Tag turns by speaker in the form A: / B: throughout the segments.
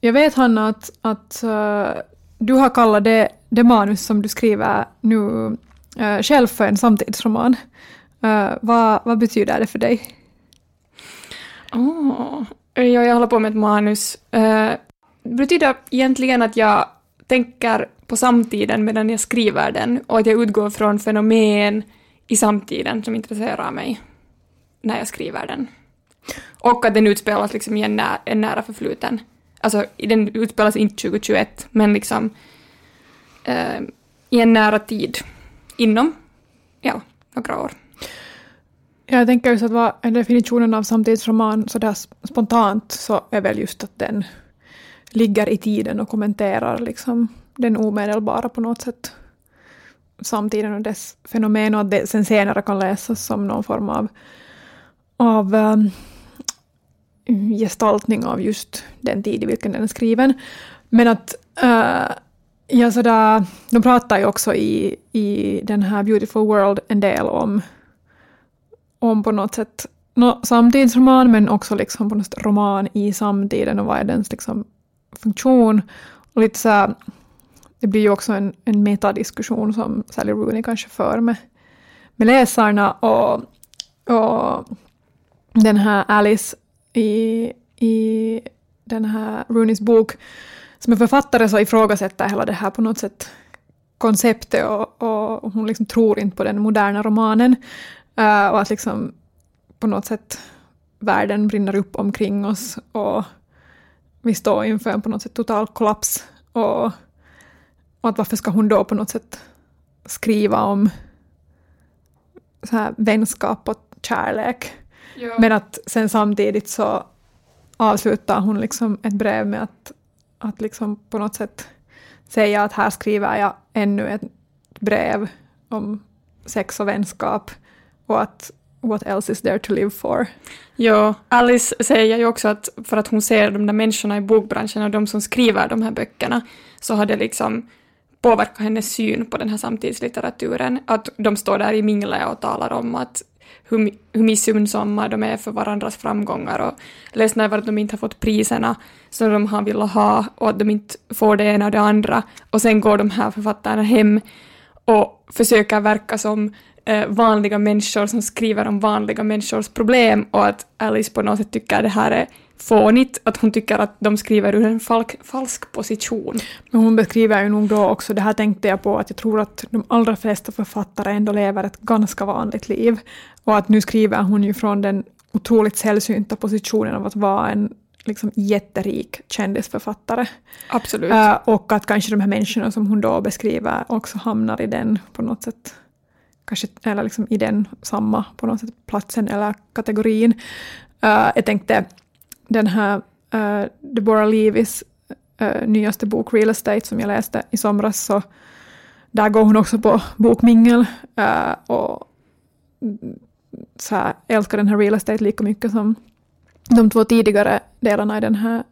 A: jag vet Hanna att, att uh, du har kallat det, det manus som du skriver nu uh, själv för en samtidsroman. Uh, vad, vad betyder det för dig?
B: Oh, jag håller på med ett manus. Uh, det betyder egentligen att jag tänker på samtiden medan jag skriver den och att jag utgår från fenomen i samtiden som intresserar mig när jag skriver den. Och att den utspelas liksom i en, nä en nära förfluten. Alltså, den utspelas inte 2021, men liksom eh, i en nära tid. Inom, ja, några år.
A: Jag tänker just att vad är definitionen av samtidsroman sådär spontant så är väl just att den ligger i tiden och kommenterar liksom den omedelbara på något sätt samtiden och dess fenomen och att det sen senare kan läsas som någon form av, av um, gestaltning av just den tid i vilken den är skriven. Men att uh, ja, sådär, de pratar ju också i, i den här Beautiful World en del om, om på något sätt no, samtidsroman men också liksom på något sätt roman i samtiden och vad är dens liksom funktion. Och lite så det blir ju också en, en metadiskussion som Sally Rooney kanske för med, med läsarna och, och den här Alice i, i den här Rooneys bok som är författare så ifrågasätter hela det här på något sätt konceptet och, och hon liksom tror inte på den moderna romanen uh, och att liksom på något sätt världen brinner upp omkring oss och vi står inför en på något sätt total kollaps. Och, och att varför ska hon då på något sätt skriva om så här vänskap och kärlek? Ja. Men att sen samtidigt så avslutar hon liksom ett brev med att, att liksom på något sätt säga att här skriver jag ännu ett brev om sex och vänskap och att what else is there to live for?
B: Ja, Alice säger ju också att för att hon ser de där människorna i bokbranschen och de som skriver de här böckerna så har det liksom påverkat hennes syn på den här samtidslitteraturen. Att de står där i mingle och talar om att hur, hur missunnsamma de är för varandras framgångar och ledsna över att de inte har fått priserna som de har velat ha och att de inte får det ena och det andra. Och sen går de här författarna hem och försöker verka som eh, vanliga människor som skriver om vanliga människors problem och att Alice på något sätt tycker det här är fånigt, att hon tycker att de skriver ur en falk, falsk position.
A: Men hon beskriver ju nog då också, det här tänkte jag på, att jag tror att de allra flesta författare ändå lever ett ganska vanligt liv. Och att nu skriver hon ju från den otroligt sällsynta positionen av att vara en liksom jätterik kändisförfattare.
B: Absolut. Uh,
A: och att kanske de här människorna som hon då beskriver också hamnar i den på något sätt kanske, eller liksom i den samma på något sätt platsen eller kategorin. Uh, jag tänkte den här uh, Deborah Levis uh, nyaste bok Real Estate som jag läste i somras, så där går hon också på bokmingel uh, och så här, älskar den här Real Estate lika mycket som de två tidigare delarna i den här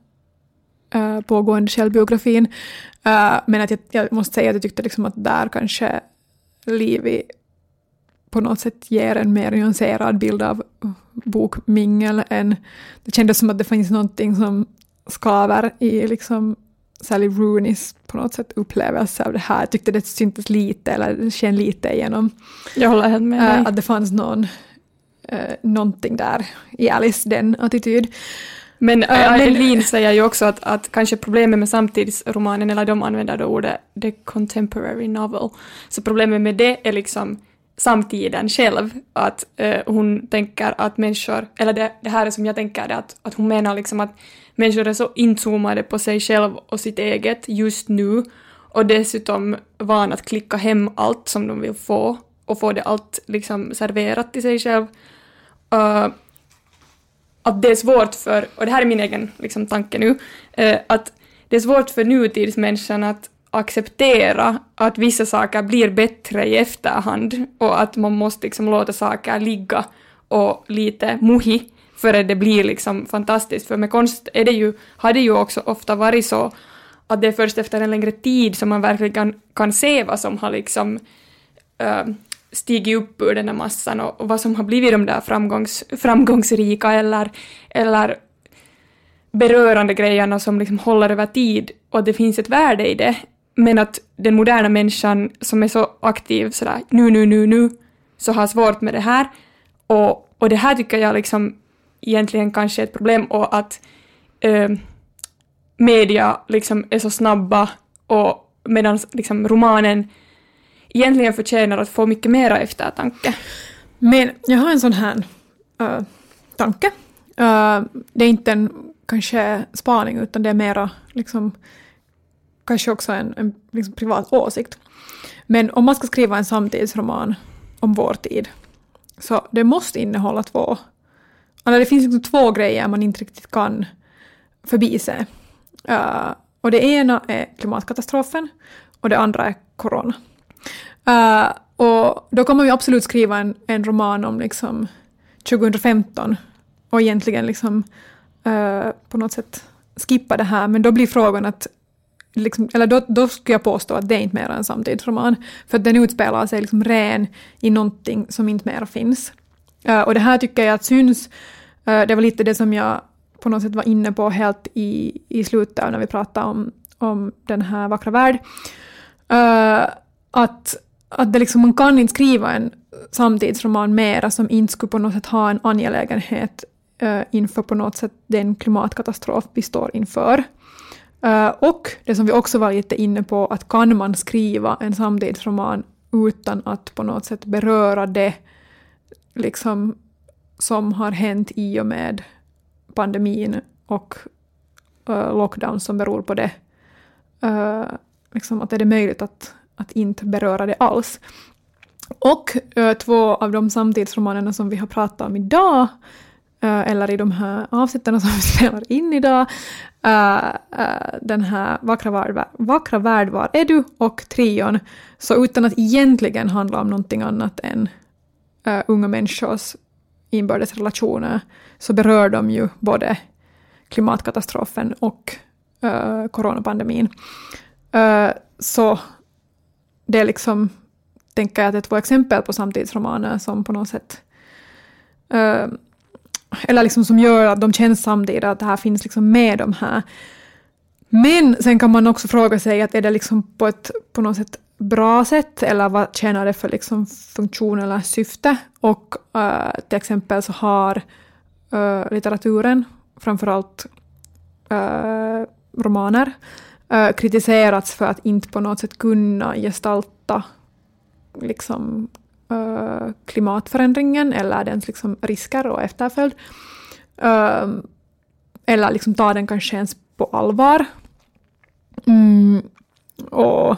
A: uh, pågående självbiografin. Uh, men att jag, jag, måste säga att jag tyckte liksom att där kanske Livi på något sätt ger en mer nyanserad bild av bokmingel än... Det kändes som att det finns någonting som skaver i liksom Sally Rooneys på något sätt upplevelse av det här. Jag tyckte det syntes lite, eller det sken lite igenom.
B: Jag håller helt med
A: dig. Att det fanns någon, uh, någonting där i Alice, den attityd.
B: Men, äh, men säger ju också att, att kanske problemet med samtidsromanen, eller de använder då ordet the contemporary novel, så problemet med det är liksom samtiden själv, att uh, hon tänker att människor, eller det, det här är som jag tänker det, att, att hon menar liksom att människor är så inzoomade på sig själv och sitt eget just nu och dessutom van att klicka hem allt som de vill få och få det allt liksom serverat till sig själv. Uh, att det är svårt för, och det här är min egen liksom, tanke nu, uh, att det är svårt för nutidsmänniskan att acceptera att vissa saker blir bättre i efterhand och att man måste liksom låta saker ligga och lite muhi före det blir liksom fantastiskt. För med konst är det ju, har det ju också ofta varit så att det är först efter en längre tid som man verkligen kan se vad som har liksom äh, stigit upp ur den här massan och, och, vad som har blivit de där framgångs, framgångsrika eller, eller berörande grejerna som liksom håller över tid och att det finns ett värde i det. Men att den moderna människan som är så aktiv sådär nu, nu, nu, nu, så har svårt med det här. Och, och det här tycker jag liksom egentligen kanske är ett problem och att eh, media liksom är så snabba och medan liksom romanen egentligen förtjänar att få mycket mera eftertanke.
A: Men jag har en sån här uh, tanke. Uh, det är inte en kanske spaning utan det är mera liksom, kanske också en, en liksom privat åsikt. Men om man ska skriva en samtidsroman om vår tid så det måste innehålla två Alltså det finns liksom två grejer man inte riktigt kan förbise. Uh, och det ena är klimatkatastrofen och det andra är corona. Uh, och då kommer vi absolut skriva en, en roman om liksom 2015 och egentligen liksom uh, på något sätt skippa det här, men då blir frågan att Liksom, eller då, då skulle jag påstå att det är inte mer en samtidsroman, för att den utspelar sig liksom ren i någonting som inte mer finns. Uh, och det här tycker jag att syns, uh, det var lite det som jag på något sätt var inne på helt i, i slutet när vi pratade om, om den här vackra värld. Uh, att, att det liksom, man kan inte skriva en samtidsroman mera som inte skulle på något sätt ha en angelägenhet uh, inför på något sätt den klimatkatastrof vi står inför. Uh, och det som vi också var lite inne på, att kan man skriva en samtidsroman utan att på något sätt beröra det liksom, som har hänt i och med pandemin och uh, lockdown som beror på det. Uh, liksom att är det möjligt att, att inte beröra det alls. Och uh, två av de samtidsromanerna som vi har pratat om idag, eller i de här avsnitten som vi spelar in idag, Eh, eh, den här Vackra värld, Vackra värld, var är du? och Trion, så utan att egentligen handla om någonting annat än eh, unga människors inbördes relationer så berör de ju både klimatkatastrofen och uh, coronapandemin. Uh, så det är liksom, tänker jag, att det är två exempel på samtidsromaner som på något sätt uh, eller liksom som gör att de känns samtidigt, att det här finns liksom med de här. Men sen kan man också fråga sig att är det liksom på ett på något sätt bra sätt eller vad tjänar det för liksom funktion eller syfte? Och uh, till exempel så har uh, litteraturen, framförallt uh, romaner, uh, kritiserats för att inte på något sätt kunna gestalta liksom, Eh, klimatförändringen eller dens liksom, risker och efterföljd. Eh, eller liksom ta den kanske ens på allvar. Mm, och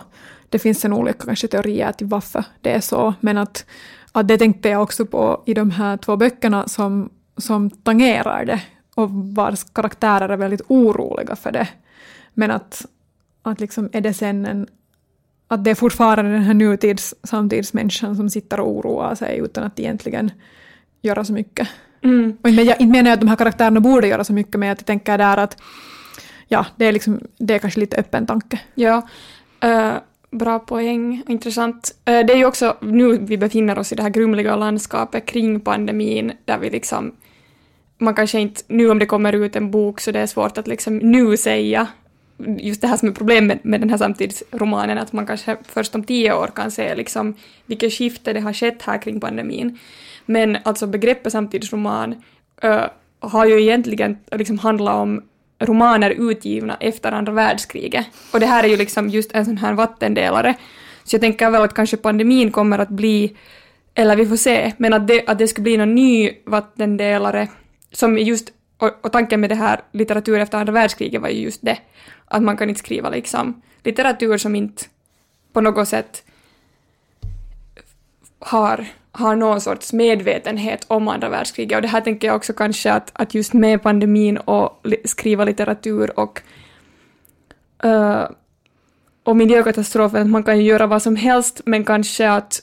A: det finns en olika kanske teorier till varför det är så, men att, att det tänkte jag också på i de här två böckerna som, som tangerar det och vars karaktärer är väldigt oroliga för det. Men att, att liksom är det sen en att det är fortfarande den här nutids samtidsmänniskan som sitter och oroar sig utan att egentligen göra så mycket. Mm. Och inte, inte menar jag att de här karaktärerna borde göra så mycket, men jag tänker där att ja, det är, liksom, det är kanske lite öppen tanke.
B: Ja, uh, bra poäng, intressant. Uh, det är ju också nu vi befinner oss i det här grumliga landskapet kring pandemin, där vi liksom man kanske inte, nu om det kommer ut en bok så det är svårt att liksom nu säga just det här som är problemet med den här samtidsromanen, att man kanske först om tio år kan se liksom vilket skifte det har skett här kring pandemin. Men alltså begreppet samtidsroman uh, har ju egentligen liksom handlat om romaner utgivna efter andra världskriget. Och det här är ju liksom just en sån här vattendelare. Så jag tänker väl att kanske pandemin kommer att bli, eller vi får se, men att det, att det ska bli någon ny vattendelare som just, och, och tanken med det här litteratur efter andra världskriget var ju just det, att man kan inte skriva liksom litteratur som inte på något sätt har, har någon sorts medvetenhet om andra världskriget. Och det här tänker jag också kanske att, att just med pandemin och li, skriva litteratur och, uh, och miljökatastrofen, att man kan ju göra vad som helst, men kanske att,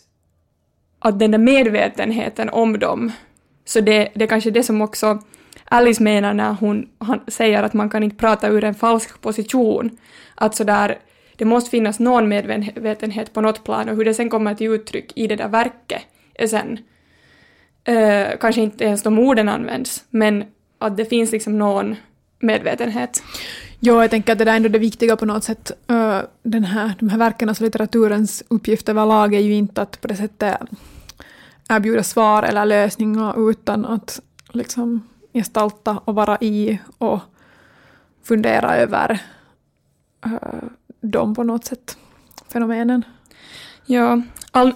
B: att den där medvetenheten om dem, så det, det är kanske det som också Alice menar när hon säger att man kan inte prata ur en falsk position. Att sådär, det måste finnas någon medvetenhet på något plan och hur det sen kommer till uttryck i det där verket är sen eh, kanske inte ens de orden används, men att det finns liksom någon medvetenhet.
A: Jo, jag tänker att det där är ändå det viktiga på något sätt. Uh, den här, de här verken, alltså litteraturens uppgift överlag är ju inte att på det sättet erbjuda svar eller lösningar utan att liksom gestalta och vara i och fundera över eh, uh, dem på något sätt, fenomenen.
B: Ja,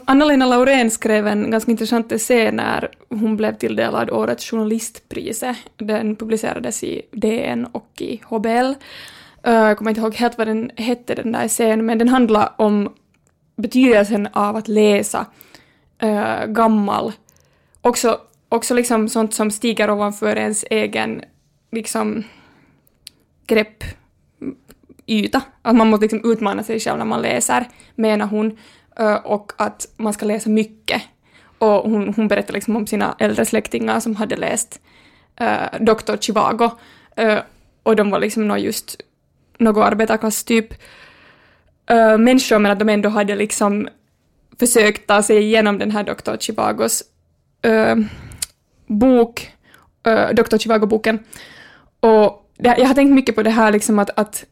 B: Anna-Lena Laurén skrev en ganska intressant essä när hon blev tilldelad årets journalistpriset. Den publicerades i DN och i HBL. Eh, jag kommer inte ihåg helt vad den hette, den där essän, men den handlar om betydelsen av att läsa äh, gammal, också, också liksom sånt som stiger ovanför ens egen liksom, greppyta. Att man måste liksom utmana sig själv när man läser, menar hon. Och att man ska läsa mycket. Och hon, hon berättade liksom om sina äldre släktingar som hade läst uh, Dr. Chivago. Uh, och de var liksom någon just någon arbetarklass-typ uh, människor, men att de ändå hade liksom försökt ta sig igenom den här Dr. Chivagos uh, bok, eh, uh, Dr. Chivago-boken. Och det, jag har tänkt mycket på det här liksom att, att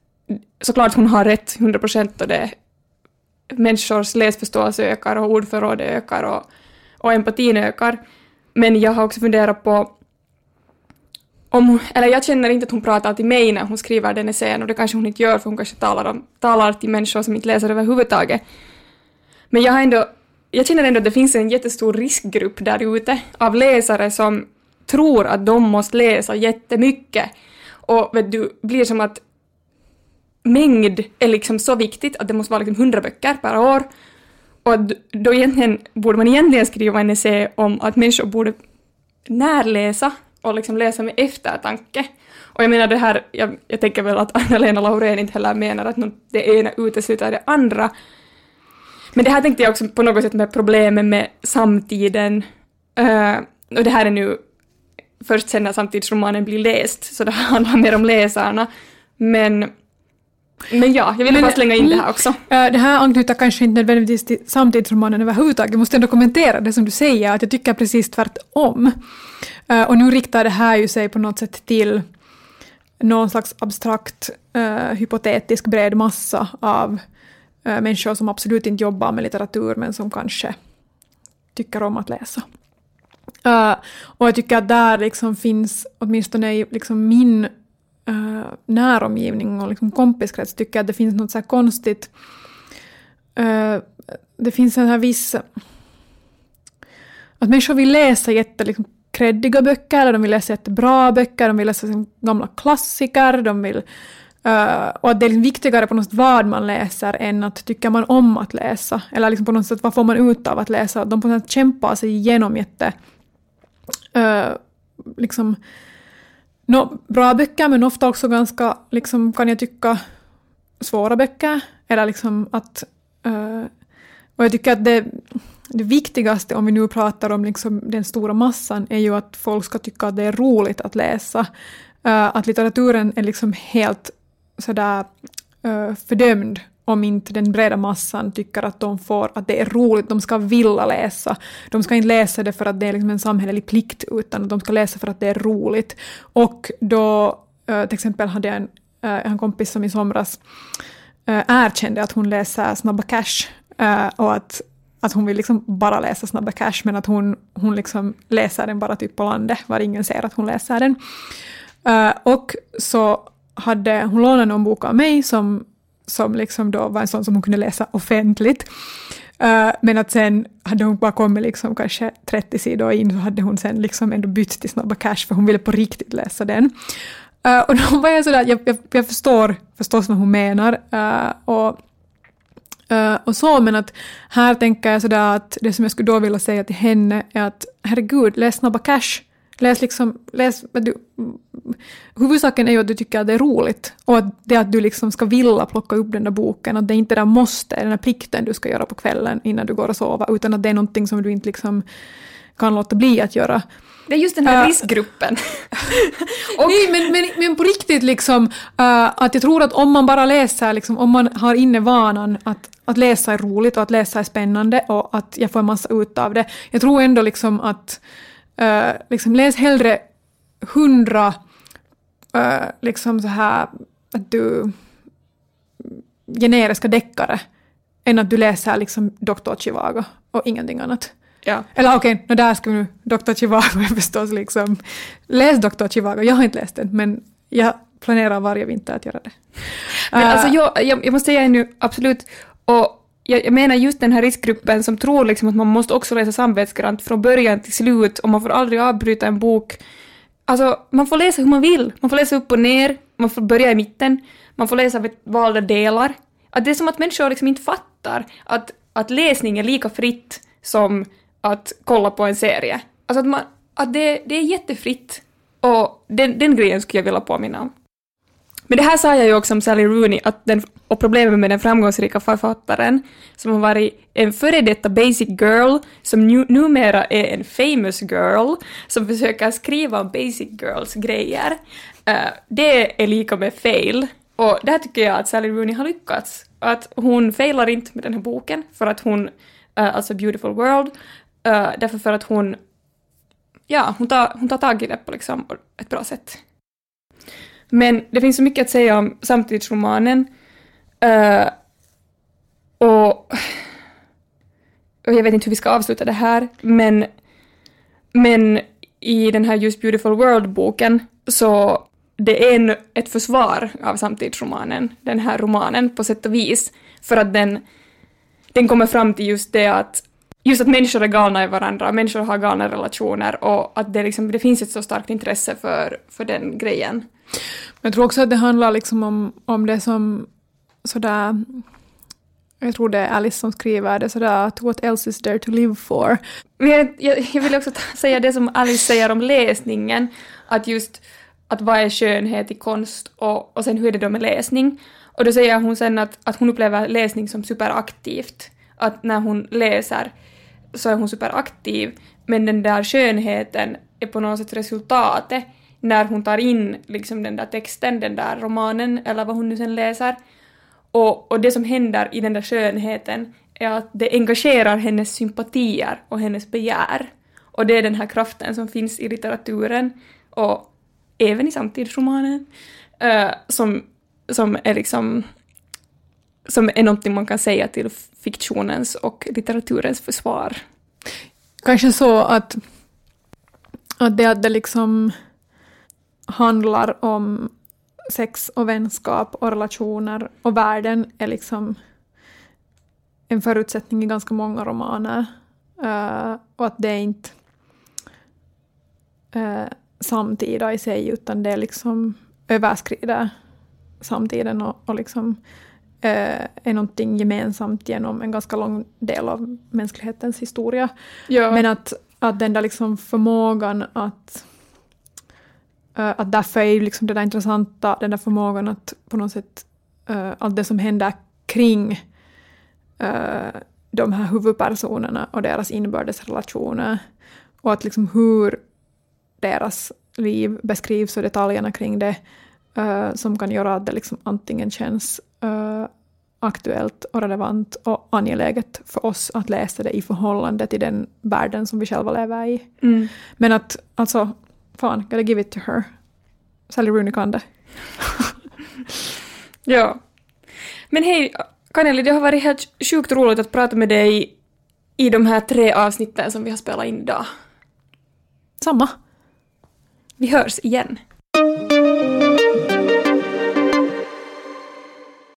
B: såklart hon har rätt 100 procent och det människors läsförståelse ökar och ordförråd ökar och, och empatin ökar. Men jag har också funderat på om, eller jag känner inte att hon pratar till mig när hon skriver den essän och det kanske hon inte gör för hon kanske talar, om, talar till människor som inte läser överhuvudtaget. Men jag har ändå, jag känner ändå att det finns en jättestor riskgrupp där ute av läsare som tror att de måste läsa jättemycket och vet du, blir som att mängd är liksom så viktigt att det måste vara liksom 100 böcker per år. Och då egentligen borde man egentligen skriva en essä om att människor borde närläsa och liksom läsa med eftertanke. Och jag menar det här, jag, jag tänker väl att Anna-Lena Laurén inte heller menar att det ena utesluter det andra. Men det här tänkte jag också på något sätt med problemen med samtiden. Uh, och det här är nu först sen när samtidsromanen blir läst, så det handlar mer om läsarna. Men men ja, jag ville bara slänga in det här också.
A: Mm. Det här anknyter kanske inte nödvändigtvis till samtidsromanen överhuvudtaget. Jag måste ändå kommentera det som du säger, att jag tycker precis tvärtom. Eh, och nu riktar det här ju sig på något sätt till någon slags abstrakt, hypotetisk bred massa av människor som absolut inte jobbar med litteratur men som kanske tycker om att läsa. Uh, och jag tycker att där liksom finns, åtminstone i liksom min uh, näromgivning och liksom kompiskrets tycker jag att det finns något så här konstigt... Uh, det finns en här viss... Att människor vill läsa jätte liksom, kreddiga böcker, de vill läsa jättebra böcker, de vill läsa liksom, gamla klassiker, de vill... Uh, och att det är liksom viktigare på något sätt vad man läser än att tycker man om att läsa. Eller liksom på något sätt vad får man ut av att läsa. De på något sätt kämpar sig igenom jätte... Uh, liksom No, bra böcker men ofta också ganska, liksom, kan jag tycka, svåra böcker. Eller liksom att... Uh, och jag tycker att det, det viktigaste om vi nu pratar om liksom den stora massan är ju att folk ska tycka att det är roligt att läsa. Uh, att litteraturen är liksom helt sådär uh, fördömd om inte den breda massan tycker att de får, att det är roligt, de ska vilja läsa. De ska inte läsa det för att det är liksom en samhällelig plikt, utan de ska läsa för att det är roligt. Och då, eh, till exempel hade jag en, eh, en kompis som i somras erkände att hon läser Snabba Cash och att, att hon vill liksom bara läsa Snabba Cash, men att hon, hon liksom läser den bara typ på landet, var ingen ser att hon läser den. Och så hade hon lånat någon bok av mig som som liksom då var en sån som hon kunde läsa offentligt. Uh, men att sen hade hon bara kommit liksom kanske 30 sidor in så hade hon sen liksom ändå bytt till Snabba Cash för hon ville på riktigt läsa den. Uh, och då var jag sådär, jag, jag, jag förstår förstås vad hon menar. Uh, och, och så, men att här tänker jag sådär att det som jag skulle då vilja säga till henne är att herregud, läs Snabba Cash Läs liksom, läs, du, huvudsaken är ju att du tycker att det är roligt och att det är att du liksom ska vilja plocka upp den där boken, att det är inte där måste, den där plikten du ska göra på kvällen innan du går och sover, utan att det är någonting som du inte liksom kan låta bli att göra.
B: Det är just den här uh, riskgruppen.
A: och, nej, men, men, men på riktigt liksom, uh, att jag tror att om man bara läser, liksom, om man har inne vanan att, att läsa är roligt och att läsa är spännande och att jag får en massa ut av det. Jag tror ändå liksom att Uh, liksom läs hellre hundra uh, liksom så här att du generiska deckare än att du läser liksom Dr. Chivago och ingenting annat.
B: Ja.
A: Eller okej, okay, no, där ska vi nu, Dr. Chivago är förstås liksom, läs Dr. Chivago, jag har inte läst den, men jag planerar varje vinter att göra det.
B: Men uh, alltså jag, jag, jag, måste säga nu, absolut, och jag, jag, menar just den här riskgruppen som tror liksom att man måste också läsa samvetsgrant från början till slut och man får aldrig avbryta en bok. Alltså, man får läsa hur man vill. Man får läsa upp och ner, man får börja i mitten, man får läsa valda delar. Att det är som att människor liksom inte fattar att, att läsning är lika fritt som att kolla på en serie. Alltså att, man, att det, det är jättefritt. Och den, den grejen skulle jag vilja påminna om. Men det här sa jag ju också om Sally Rooney att den, och problemet med den framgångsrika författaren som har varit en före detta basic girl som nu, numera är en famous girl som försöker skriva om basic girls grejer. Uh, det är lika med fail. Och där tycker jag att Sally Rooney har lyckats. Att hon failar inte med den här boken för att hon, uh, alltså Beautiful World, uh, därför för att hon, ja, hon tar, hon tar tag i det på liksom ett bra sätt. Men det finns så mycket att säga om samtidsromanen. Uh, och, och jag vet inte hur vi ska avsluta det här, men, men i den här Just Beautiful World-boken så det är en, ett försvar av samtidsromanen, den här romanen på sätt och vis, för att den, den kommer fram till just det att just att människor är galna i varandra, människor har galna relationer och att det, liksom, det finns ett så starkt intresse för, för den grejen.
A: Jag tror också att det handlar liksom om, om det som sådär jag tror det är Alice som skriver det sådär att what else is there to live for?
B: Men jag, jag, jag vill också säga det som Alice säger om läsningen, att just att vad är skönhet i konst och, och sen hur är det då med läsning? Och då säger hon sen att, att hon upplever läsning som superaktivt, att när hon läser så är hon superaktiv, men den där skönheten är på något sätt resultatet när hon tar in liksom den där texten, den där romanen eller vad hon nu sen läser. Och, och det som händer i den där skönheten är att det engagerar hennes sympatier och hennes begär. Och det är den här kraften som finns i litteraturen och även i samtidsromanen uh, som, som är liksom som är någonting man kan säga till fiktionens och litteraturens försvar.
A: Kanske så att, att det att det liksom handlar om sex och vänskap och relationer och världen är liksom en förutsättning i ganska många romaner. Uh, och att det är inte uh, samtida i sig utan det liksom överskrider samtiden och, och liksom uh, är någonting gemensamt genom en ganska lång del av mänsklighetens historia. Ja. Men att, att den där liksom förmågan att att därför är ju liksom det där intressanta, den där förmågan att på något sätt uh, allt det som händer kring uh, de här huvudpersonerna och deras inbördes relationer och att liksom hur deras liv beskrivs och detaljerna kring det som kan göra att det liksom antingen känns aktuellt och relevant och angeläget för oss att läsa det i förhållande till den världen som vi själva lever i. Mm. Men att alltså fan, gotta give it to her. Sally Rooney kan det.
B: ja. Men hej, Kaneli, det har varit helt sjukt roligt att prata med dig i de här tre avsnitten som vi har spelat in idag.
A: Samma.
B: Vi hörs igen.